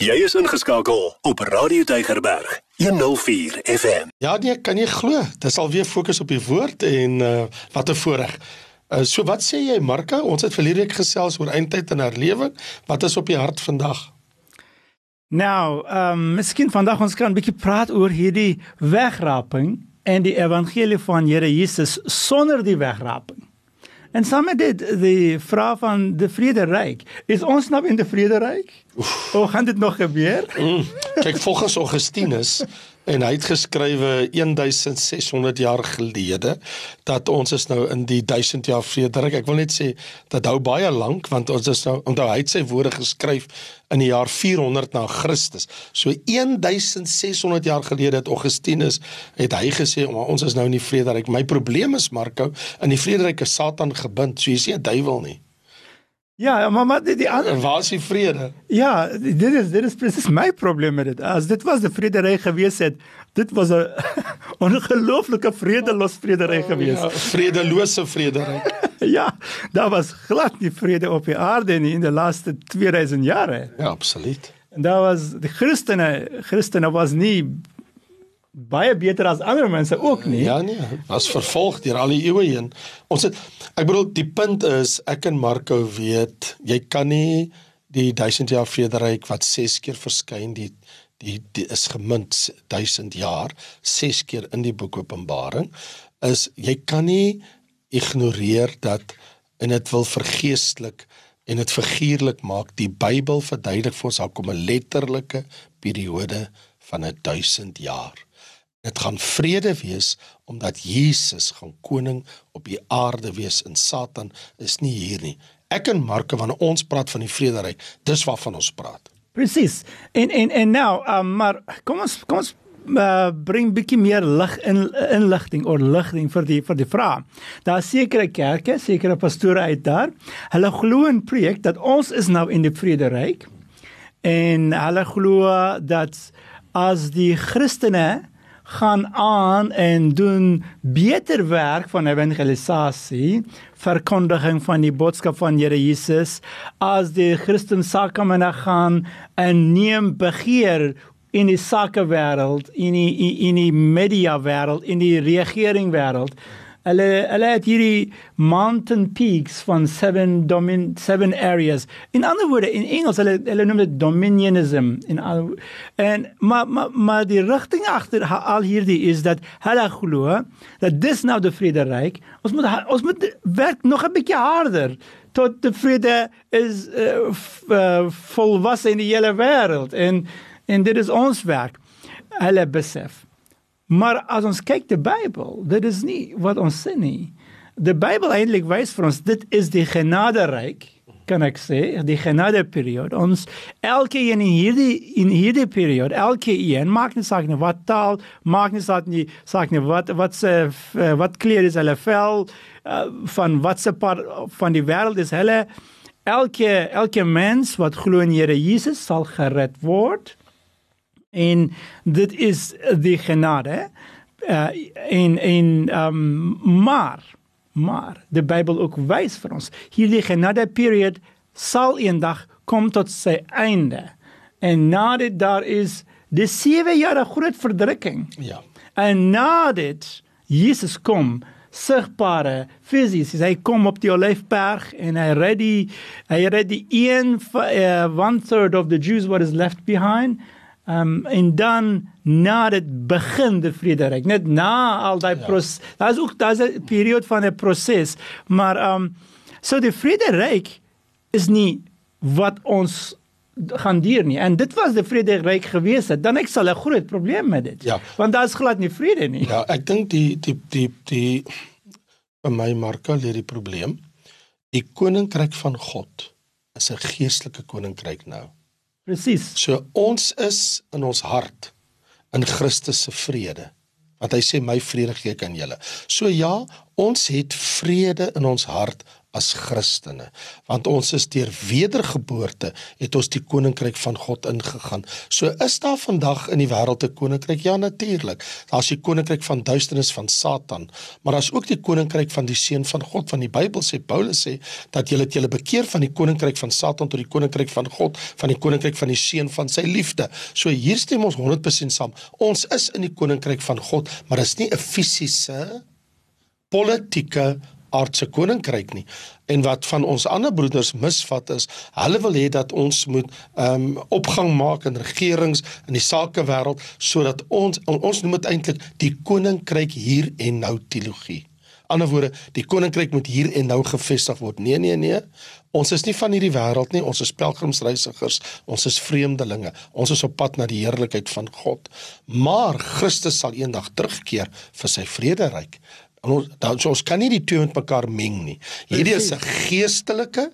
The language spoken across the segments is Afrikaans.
Jy is ingeskakel op Radio Tygerberg 104 FM. Ja, nee, kan jy glo? Dis alweer fokus op die woord en uh, wat 'n voorreg. Uh, so wat sê jy Marka? Ons het verlede week gesels oor eindtyd en herlewing. Wat is op die hart vandag? Nou, ehm um, miskien vandag ons kan 'n bietjie praat oor hierdie wegraping en die evangelie van Here Jesus sonder die wegraping. En saam met dit die vraag van die vrederyk. Is ons nou in die vrederyk? Of gaan dit nog gebeur? Mm, kyk volgens Augustinus en hy het geskrywe 1600 jaar gelede dat ons is nou in die 1000 jaar vrederyk. Ek wil net sê dat hou baie lank want ons is nou onthou hy het sy woorde geskryf in die jaar 400 na Christus. So 1600 jaar gelede het Augustinus het hy gesê ons is nou in die vrederyk. My probleem is Marko, in die vrederyk is Satan gebind. So jy sê 'n duiwel nie. Ja, maar maar die, die ander waar is die vrede? Ja, dit is dit is presies my probleem met dit. As dit was die vredery gewees het, dit was 'n ongelooflike vredelos vredery oh, gewees. Ja, vredelose vredery. ja, daar was glad nie vrede op die aarde nie in die laaste 2000 jare. Ja, absoluut. En daar was die Christene, Christene was nie baie beter as ander mense ook nie. Ja nee, was vervolg deur al die eeue heen. Ons het ek bedoel die punt is ek en Marco weet jy kan nie die 1000 jaar vrederyk wat 6 keer verskyn die die, die is gemint 1000 jaar 6 keer in die boek Openbaring is jy kan nie ignoreer dat en dit wil vergeestelik en dit figuurlik maak die Bybel verduidelik vir ons daar kom 'n letterlike periode van 'n 1000 jaar Dit gaan vrede wees omdat Jesus gaan koning op die aarde wees en Satan is nie hier nie. Ek en Marko wanneer ons praat van die vrederyk, dis waarvan ons praat. Presies. En en en nou, um, maar kom ons kom ons uh, bring bietjie meer lig in inligting oor ligting vir die vir die vraag. Daar sekere kerke, sekere pastore uit daar, hulle glo in projek dat ons is nou in die vrederyk en hulle glo dat as die Christene gaan aan en doen beter werk van evangelisasie, verkondiging van die boodskap van Here Jesus as die Christen sakemene gaan en neem begeer in die sakewêreld, in die in die media wêreld, in die regering wêreld Hulle hierdie mountain peaks van seven domin seven areas. In ander woorde in Engels hulle hulle noem dit dominionism in al en maar maar maar die rigting agter al hierdie is dat hulle glo dat dis nou die vrederyk. Ons moet ons moet werk nog 'n bietjie harder tot die vrede is uh, uh, volwasse in die hele wêreld en en dit is ons werk. Hulle besef Maar as ons kyk die Bybel, dit is nie wat ons sê nie. Die Bybel eintlik wys vir ons dit is die genaderyk, kan ek sê, die genadeperiode. Ons elke een in hierdie in hierdie periode, elke een maak nie saak nie wat taal, maak nie saak nie saak nie wat wat se wat kleur is hulle vel uh, van wat se part van die wêreld is hulle elke elke mens wat glo in Here Jesus sal gered word en dit is die genade uh, en en um, maar maar die Bybel ook wys vir ons hierdie genade period sal eendag kom tot sy einde. En na dit daar is die 7 jaar groot verdrukking. Ja. En na dit Jesus kom sigbare fisies hy kom op die olyfberg en hy red die hy red die een uh, one third of the Jews what is left behind um, en dan na dit begin die vrederyk. Net na al daai ja. proses. Daar's ook daar's 'n periode van 'n proses, maar ehm um, so die vrederyk is nie wat ons gaan duur nie. En dit was die vrederyk gewees het. Dan ek sal 'n groot probleem met dit. Ja. Want daar's glad nie vrede nie. Ja, ek dink die die die die vir my Marka lê die probleem. Die koninkryk van God is 'n geestelike koninkryk nou. Presies. So ons is in ons hart in Christus se vrede. Want hy sê my vrede gee ek aan julle. So ja, ons het vrede in ons hart as Christene. Want ons is deur wedergeboorte het ons die koninkryk van God ingegaan. So is daar vandag in die wêreld 'n koninkryk? Ja, natuurlik. Daar's die koninkryk van duisternis van Satan, maar daar's ook die koninkryk van die seun van God. Van die Bybel sê Paulus sê dat julle julle bekeer van die koninkryk van Satan tot die koninkryk van God, van die koninkryk van die seun van sy liefde. So hier stem ons 100% saam. Ons is in die koninkryk van God, maar dit is nie 'n fisiese politieke aardse koninkryk nie. En wat van ons ander broeders misvat is, hulle wil hê dat ons moet ehm um, opgang maak in regerings in die sakewêreld sodat ons ons noem dit eintlik die koninkryk hier en nou teologie. Ander woorde, die koninkryk moet hier en nou gevestig word. Nee, nee, nee. Ons is nie van hierdie wêreld nie. Ons is pelgrimsreisigers. Ons is vreemdelinge. Ons is op pad na die heerlikheid van God. Maar Christus sal eendag terugkeer vir sy vrederyk. En ons dan so ons kan nie die twee met mekaar meng nie. Hierdie is 'n geestelike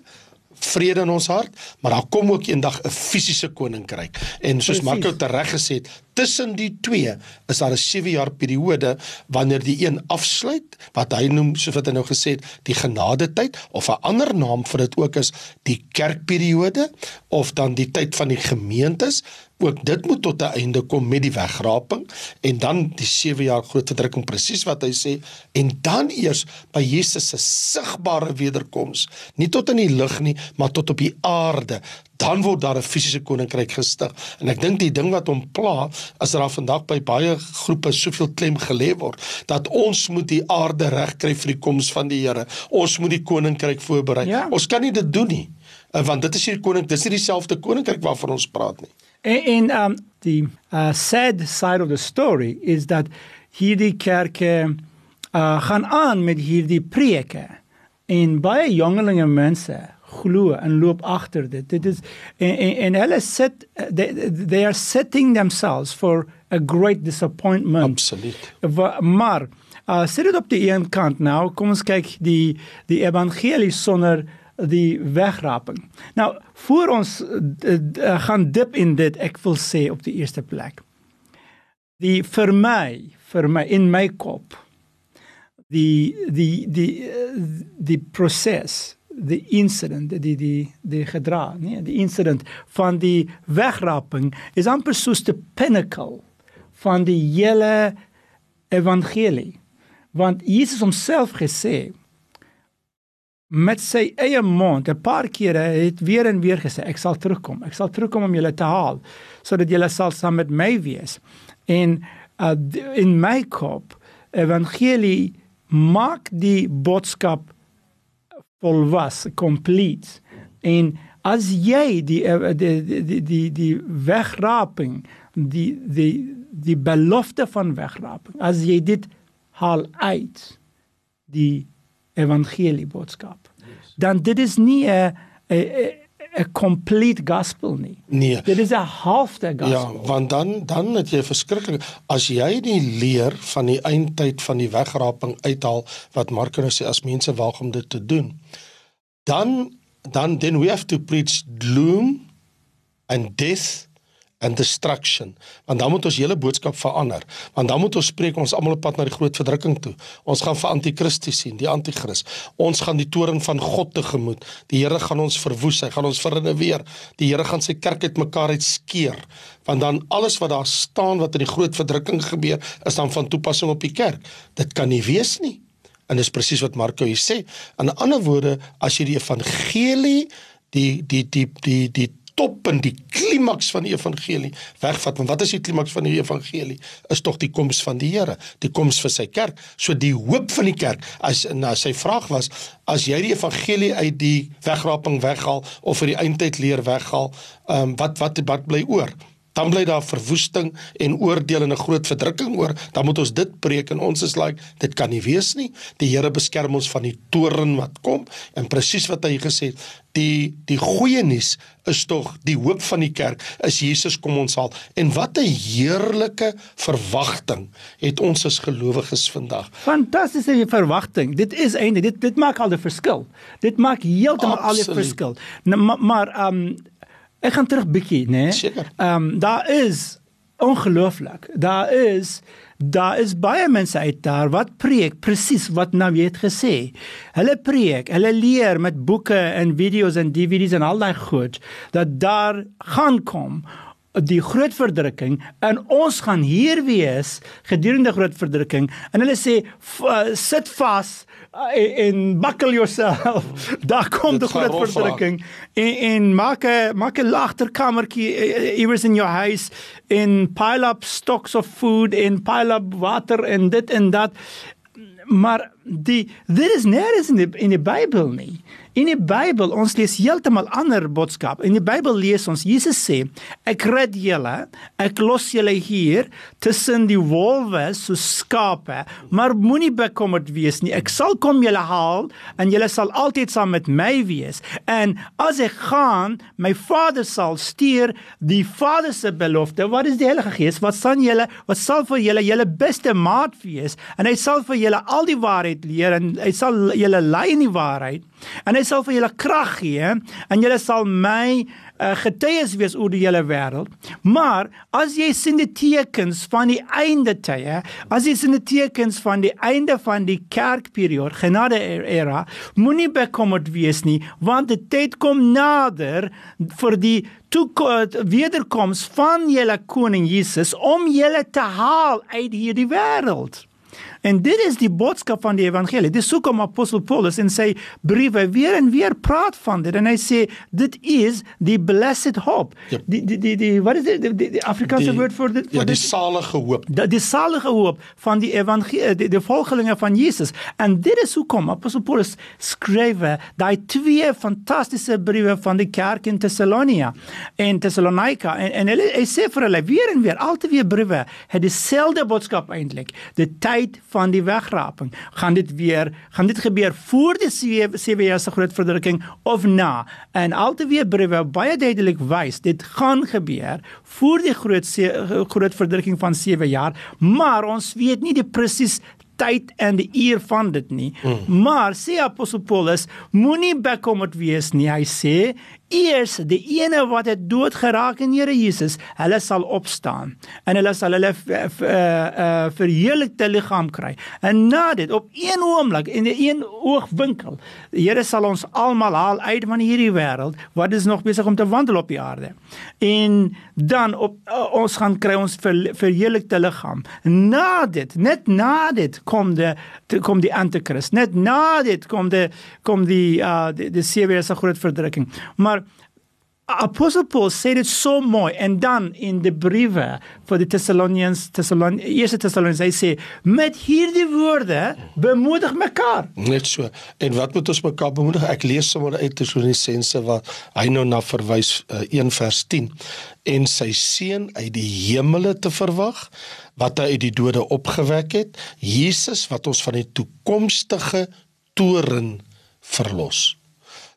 vrede in ons hart, maar daar kom ook eendag 'n fisiese koninkryk. En soos Marco tereg gesê het, tussen die twee is daar 'n 7 jaar periode wanneer die een afsluit wat hy noem soos wat hy nou gesê het die genadetyd of 'n ander naam vir dit ook is die kerkperiode of dan die tyd van die gemeentes. Ook dit moet tot 'n einde kom met die wegraping en dan die 7 jaar groot verdrukking presies wat hy sê en dan eers by Jesus se sigbare wederkoms. Nie tot in die lig nie maar tot op die aarde dan word daar 'n fisiese koninkryk gestig. En ek dink die ding wat hom pla, is dat daar vandag by baie groepe soveel klem gelê word dat ons moet die aarde regkry vir die koms van die Here. Ons moet die koninkryk voorberei. Ja. Ons kan nie dit doen nie. Eh, want dit is hier koning, dis nie dieselfde koninkryk waarvan ons praat nie. En en um die uh, sad side of the story is that hierdie kerke uh, gaan aan met hierdie preke en baie jongelinge mense glo en loop agter dit. Dit is en en, en hulle sit they, they are setting themselves for a great disappointment. Absoluut. Maar uh sit dit op die een kant nou, kom ons kyk die die evangelie sonder die wegraping. Nou, voor ons uh, uh, gaan dip in dit, ek wil sê op die eerste plek. Die vir my, vir my in my kop die die die die proses die incident die die die gedra nee die incident van die wegraping is amper soos die pinnacle van die hele evangelie. Want Jesus homself gesê met sy eie mond 'n paar kere het weer en weer gesê ek sal terugkom. Ek sal terugkom om julle te haal sodat julle sal saam met my wees. En uh, in my kop evangelie maak die boodskap volwas, complete. En as jy die die die die die wegraping, die die die belofte van wegraping, as jy dit haal uit die evangelie boodskap. Yes. Dan dit is nie 'n 'n complete gospel nie. Nee. Dit is 'n halfte gospel. Ja, want dan dan het jy verskriklik as jy die leer van die eindtyd van die wegraping uithaal wat Markus sê as mense waag om dit te doen. Dan dan then we have to preach gloom and death and destruction. Want dan moet ons hele boodskap verander. Want dan moet ons spreek ons almal op pad na die groot verdrukking toe. Ons gaan vir anti-kristus sien die anti-kris ons gaan die toren van God tegemoet. Die Here gaan ons verwoes hy gaan ons verreneweer die Here gaan sy kerk uitmekaar uitskeer. Want dan alles wat daar staan wat in die groot verdrukking gebeur is dan van toepassing op die kerk. Dit kan nie wees nie. En dis presies wat Marko hier sê. In ander woorde as jy die evangelie die die die die die toppunt, die klimaks van die evangelie wegvat. Want wat is die klimaks van die evangelie? Is tog die koms van die Here, die koms vir sy kerk. So die hoop van die kerk as na sy vraag was, as jy die evangelie uit die wegraping weghaal of vir die eindtyd leer weghaal, ehm um, wat wat wat bly oor? Dan bly daar verwoesting en oordeel en 'n groot verdrukking oor, dan moet ons dit preek en ons is like dit kan nie wees nie. Die Here beskerm ons van die toorn wat kom en presies wat hy gesê het, die die goeie nuus is tog die hoop van die kerk is Jesus kom ons haal. En wat 'n heerlike verwagting het ons as gelowiges vandag. Fantastiese verwagting. Dit is eintlik dit dit maak al die verskil. Dit maak heeltemal al die verskil. Nou, maar maar um Ek gaan terug bietjie, né? Seker. Ehm um, daar is ongelooflik. Daar is daar is baie mense uit daar wat preek presies wat nou jy het gesê. Hulle preek, hulle leer met boeke en video's en DVD's en al daai goed dat daar gaan kom die groot verdrukking en ons gaan hier wees gedurende groot verdrukking en hulle sê uh, sit vas uh, en buckle yourself. Daar kom die groot verdrukking en, en maak 'n maak 'n agterkamertjie uh, iewers in jou huis en pile up stocks of food en pile up water en dit en dat. Maar die dit is nêrens in die in die Bybel nie In die Bybel ons lees heeltemal ander boodskap. In die Bybel lees ons Jesus sê, ek red julle, ek los julle hier tussen die wolwe so skape, maar moenie bekommerd wees nie. Ek sal kom julle haal en julle sal altyd saam met my wees. En as ek gaan, my Vader sal stuur die Vader se belofte. Wat is die Heilige Gees? Wat sal julle wat sal vir julle julle beste maat wees en hy sal vir julle al die waarheid leer en hy sal julle lei in die waarheid. En hy sal vir julle krag gee en julle sal my uh, getuies wees oor die hele wêreld. Maar as jy sien die tekens van die einde tye, as jy sien die tekens van die einde van die kerkperiode, genade era, moenie bekommerd wees nie, want die tyd kom nader vir die wederkoms van julle koning Jesus om julle te haal uit hierdie wêreld. En dit is die boodskap van die evangelie. Dis hoekom apostel Paulus in sy briewe weer en weer praat van dit en hy sê dit is die blessed hope. Yep. Die die die die wat is dit die, die, die Afrikaanse woord vir dit? Ja, die salige hoop. Die, die salige hoop van die evangelie die, die volgelinge van Jesus. En dit is hoekom apostel Paulus skryf daai twee fantastiese briewe van die kerk in Thessalonia en Thessalonica en en hy, hy sê vir hulle weer en weer al twee briewe het dieselfde boodskap eintlik. Die tyd van van die wegraping. Gaan dit weer gaan dit gebeur voor die 7 jaar se groot verdrukking of na? En alteweer briewe baie duidelik wys dit gaan gebeur voor die groot groot verdrukking van 7 jaar, maar ons weet nie die presies tyd en die uur van dit nie. Mm. Maar sê apostel Paulus, moenie bekommerd wees nie. Hy sê eers die ene wat het dood geraak in Here Jesus, hulle sal opstaan en hulle sal hulle uh, uh, verheerlikte liggaam kry. En na dit op een oomblik in 'n een oogwinkel, die Here sal ons almal haal uit van hierdie wêreld wat is nog besig om te wandel op die aarde. En dan op uh, ons gaan kry ons ver, verheerlikte liggaam. Na dit, net na dit kom die kom die antikris. Net na dit kom die kom die uh, die, die sewe se groot verdrukking. Maar Apostle Paul sê dit so mooi en dan in die briewe vir die Thessalonians Thessalon eerste Thessalonians hy sê met hierdie woorde bemoedig mekaar. Net so. En wat moet ons mekaar bemoedig? Ek lees sommer uit Tessalonisense wat hy nou na verwys uh, eh, 1 vers 10 en sy seun uit die hemele te verwag wat hy uit die dode opgewek het Jesus wat ons van die toekomstige toren verlos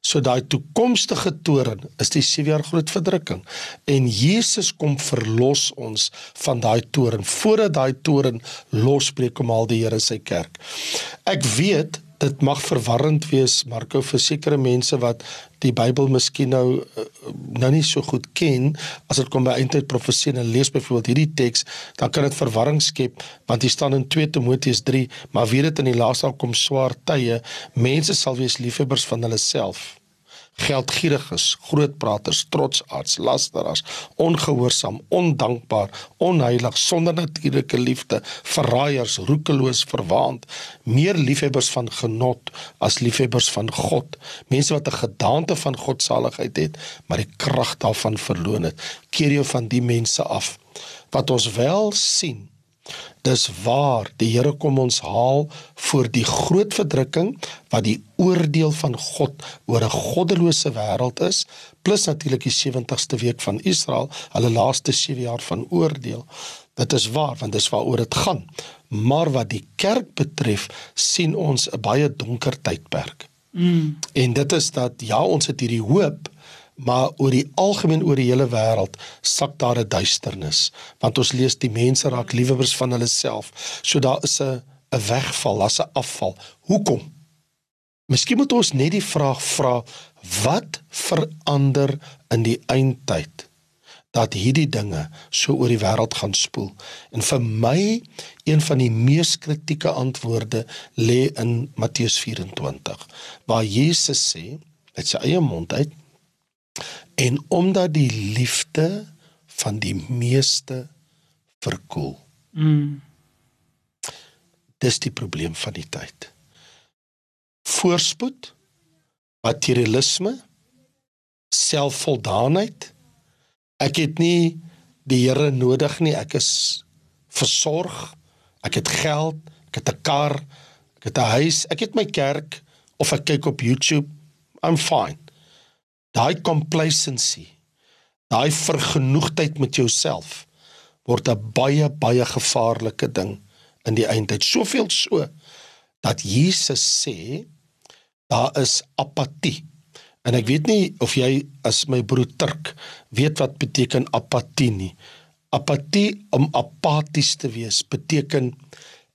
So daai toekomstige toren is die 7 jaar groot verdrukking en Jesus kom verlos ons van daai toren voordat daai toren losbreek om al die Here sy kerk. Ek weet dit mag verwarrend wees Marko vir sekere mense wat die Bybel miskien nou eh, nou nie so goed ken as dit kom by eindtyd profesie en lees byvoorbeeld hierdie teks dan kan dit verwarring skep want hier staan in 2 Timoteus 3 maar weet dit in die laaste kom swaar tye mense sal wees liefhebbers van hulle self geldgieriges, grootpraters, trotsaards, lasteraars, ongehoorsaam, ondankbaar, onheilig, sonder natuurlike liefde, verraaiers, roekeloos, verwaand, meer liefhebbers van genot as liefhebbers van God, mense wat 'n gedaante van godsaligheid het, maar die krag daarvan verloon het. Keer jou van die mense af. Wat ons wel sien Dis waar die Here kom ons haal voor die groot verdrukking wat die oordeel van God oor 'n goddelose wêreld is plus natuurlik die 70ste week van Israel, hulle laaste 7 jaar van oordeel. Dit is waar want dis waaroor dit gaan. Maar wat die kerk betref, sien ons 'n baie donker tydperk. Mm. En dit is dat ja, ons het hierdie hoop maar oor die algemeen oor die hele wêreld sak daar 'n duisternis. Want ons lees die mense raak liewers van hulle self. So daar is 'n 'n wegval daar's 'n afval. Hoekom? Miskien moet ons net die vraag vra wat verander in die eindtyd dat hierdie dinge so oor die wêreld gaan spoel. En vir my een van die mees kritieke antwoorde lê in Matteus 24 waar Jesus sê uit sy eie mond uit en omdat die liefde van die meeste verkoel. Mm. Dis die probleem van die tyd. Voorspoed, materialisme, selfvoldaanheid. Ek het nie die Here nodig nie. Ek is versorg. Ek het geld, ek het 'n kar, ek het 'n huis, ek het my kerk of ek kyk op YouTube. I'm fine. Daai complacency, daai vergenoegdheid met jouself word 'n baie baie gevaarlike ding in die eindtyd. Soveel so dat Jesus sê daar is apatie. En ek weet nie of jy as my broer Turk weet wat beteken apatie nie. Apatie om apaties te wees beteken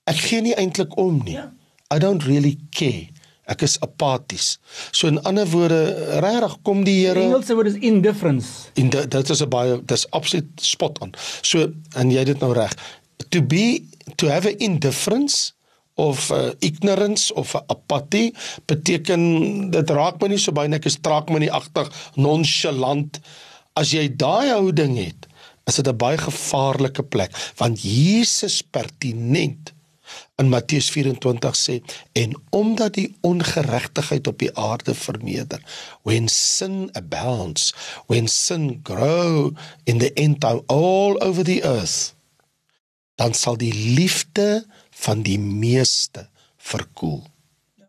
ek gee nie eintlik om nie. Ja. I don't really care. Ek is apaties. So in ander woorde, regtig kom die Here Die Engelse woord is indifference. In dit is 'n baie dis absoluut spot on. So en jy dit nou reg. To be to have a indifference of uh, ignorance of apatie beteken dit raak my nie so baie ek is traak my nie agtig nonchalant as jy daai houding het is dit 'n baie gevaarlike plek want Jesus pertinent in Matteus 24 sê en omdat die ongeregtigheid op die aarde vermeerder when sin abounds when sin grow in the end time all over the earth dan sal die liefde van die meeste verkoel.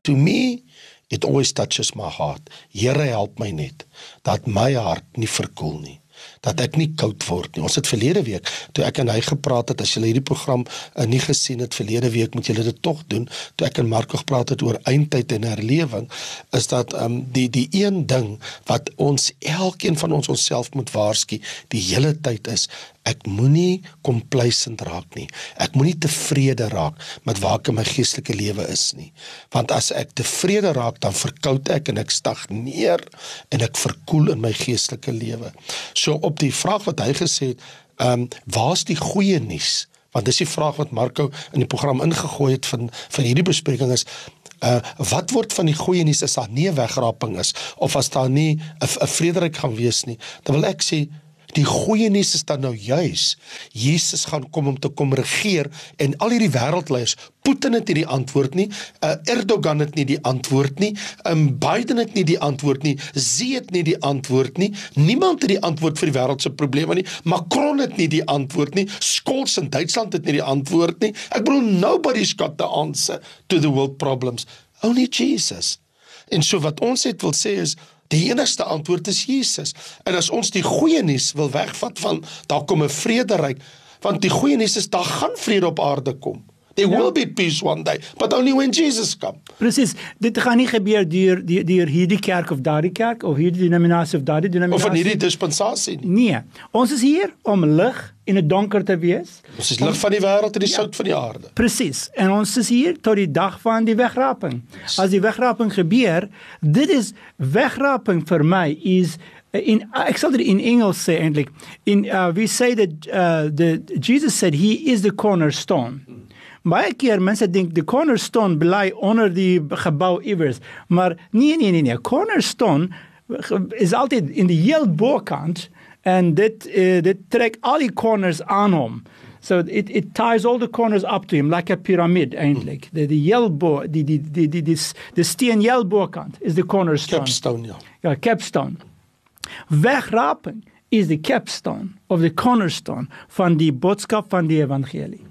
To me it always touches my heart. Here help my net dat my hart nie verkoel nie dat ek nie koud word nie. Ons het verlede week toe ek en hy gepraat het, as julle hierdie program uh, nie gesien het verlede week, moet julle dit tog doen. Toe ek en Marco gepraat het oor eindtyd en herlewing, is dat um die die een ding wat ons elkeen van ons onsself moet waarsku die hele tyd is Ek moenie complacent raak nie. Ek moenie tevrede raak met waar ek in my geestelike lewe is nie. Want as ek tevrede raak, dan verkoud ek en ek stagneer en ek verkoel in my geestelike lewe. So op die vraag wat hy gesê het, ehm um, waar's die goeie nuus? Want dis die vraag wat Marco in die program ingegooi het van van hierdie bespreking is Uh wat word van die goeie nuus as daar nie 'n wegraping is of as daar nie 'n vrederyk gaan wees nie? Dan wil ek sê Die goeie nuus is dan nou juis Jesus gaan kom om te kom regeer en al hierdie wêreldleiers, Putin het nie die antwoord nie, uh, Erdogan het nie die antwoord nie, um, Biden het nie die antwoord nie, Xi het nie die antwoord nie, niemand het die antwoord vir die wêreld se probleme nie, Macron het nie die antwoord nie, Scholz in Duitsland het nie die antwoord nie. Ek bedoel nobody's got the answer to the world problems, only Jesus. En so wat ons het wil sê is Die enigste antwoord is Jesus. En as ons die goeie nuus wil wegvat van daar kom 'n vrederyk, want die goeie nuus is daar gaan vrede op aarde kom. There ja. will be peace one day, but only when Jesus come. Presies. Dit gaan nie gebeur deur deur, deur hierdie kerk of daardie kerk of hierdie denominasie of daardie denominasie. Of van hierdie dispensasie nie. Nee. Ons is hier om lig in 'n donker te wees. Ons is lig van die wêreld en die ja. sout van die aarde. Presies. En ons is hier tot die dag van die wegraping. Yes. As die wegraping gebeur, dit is wegraping vir my is in ek sal dit in Engels sê eintlik in uh, we say that uh, the Jesus said he is the cornerstone baie keer mense dink die cornerstone bly onder die gebou iewers maar nee nee nee nee cornerstone is altyd in die heel bokant en dit uh, dit trek al die corners aan hom. So it it ties all the corners up to him like a pyramid eintlik die die heel bo die die die die die die steen heel bokant is the cornerstone. Capstone ja. Ja capstone. Wegraping is the capstone of the cornerstone van die boodskap van die evangelie.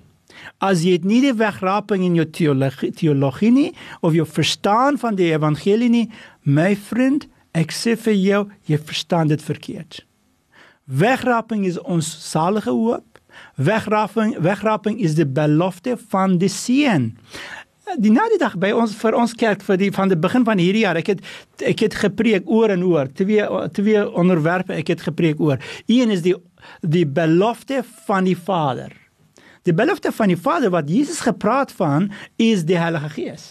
As jy nie die wegraping in jou teologie, teologie nie of jou verstaan van die evangelie nie, my vriend, ek sê vir jou, jy verstaan dit verkeerd. Wegraping is ons salige hoop. Wegraping, wegraping is die belofte van die seën. Die na die dag by ons vir ons kerk vir die van die begin van hierdie jaar ek het ek het gepreek oor en oor twee twee onderwerpe ek het gepreek oor een is die die belofte van die Vader Die belofte van die Vader wat Jesus gepraat van is die Heilige Gees.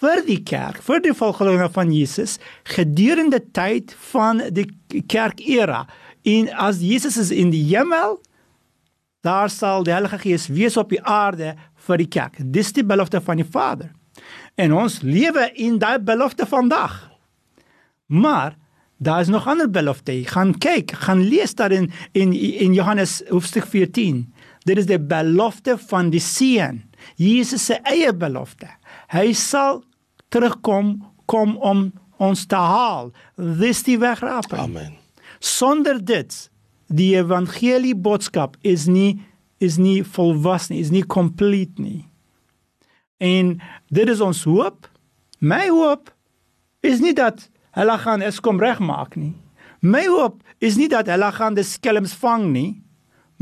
Vir die kerk, vir die volgelinge van Jesus gedurende tyd van die kerkera En as Jesus is in die hemel, daar sal die Heilige Gees wees op die aarde vir die kerk. Dis die belofte van die Vader. En ons lewe in daai belofte vandag. Maar daar is nog ander belofte. Gaan kyk, gaan lees daar in in Johannes hoofstuk 14. Dit is die belofte van die seun. Jesus se eie belofte. Hy sal terugkom kom om ons te haal. Dis die wegraap. Amen. Sonder dit die evangelie boodskap is nie is nie volwas nie, is nie compleet nie. En dit is ons hoop. My hoop is nie dat hulle gaan Eskom regmaak nie. My hoop is nie dat hulle gaan die skelms vang nie.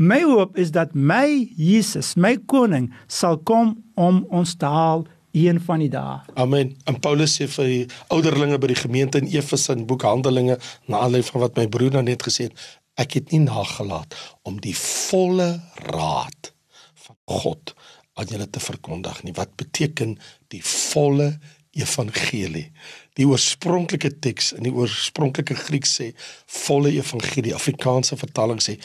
My hoop is dat my Jesus, my koning sal kom om ons te haal een van die dae. Amen. En Paulus sê vir die ouderlinge by die gemeente in Efese in boek Handelinge na aanleiding van wat my broer nou net gesê het, ek het nie nagelaat om die volle raad van God aan julle te verkondig nie. Wat beteken die volle evangelie? Die oorspronklike teks in die oorspronklike Grieks sê volle evangelie. Afrikaanse vertaling sê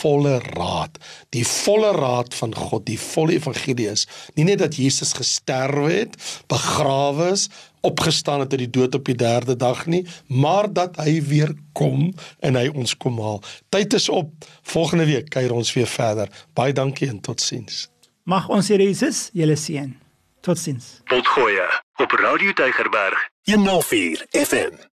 volle raad. Die volle raad van God, die volle evangelie is nie net dat Jesus gesterf het, begrawe is, opgestaan het uit die dood op die 3de dag nie, maar dat hy weer kom en hy ons kom haal. Tyd is op. Volgende week kuier ons weer verder. Baie dankie en totsiens. Mag ons Here Jesus julle seën. Totsiens. Potgoeie op Radio Tygerberg 104 FM.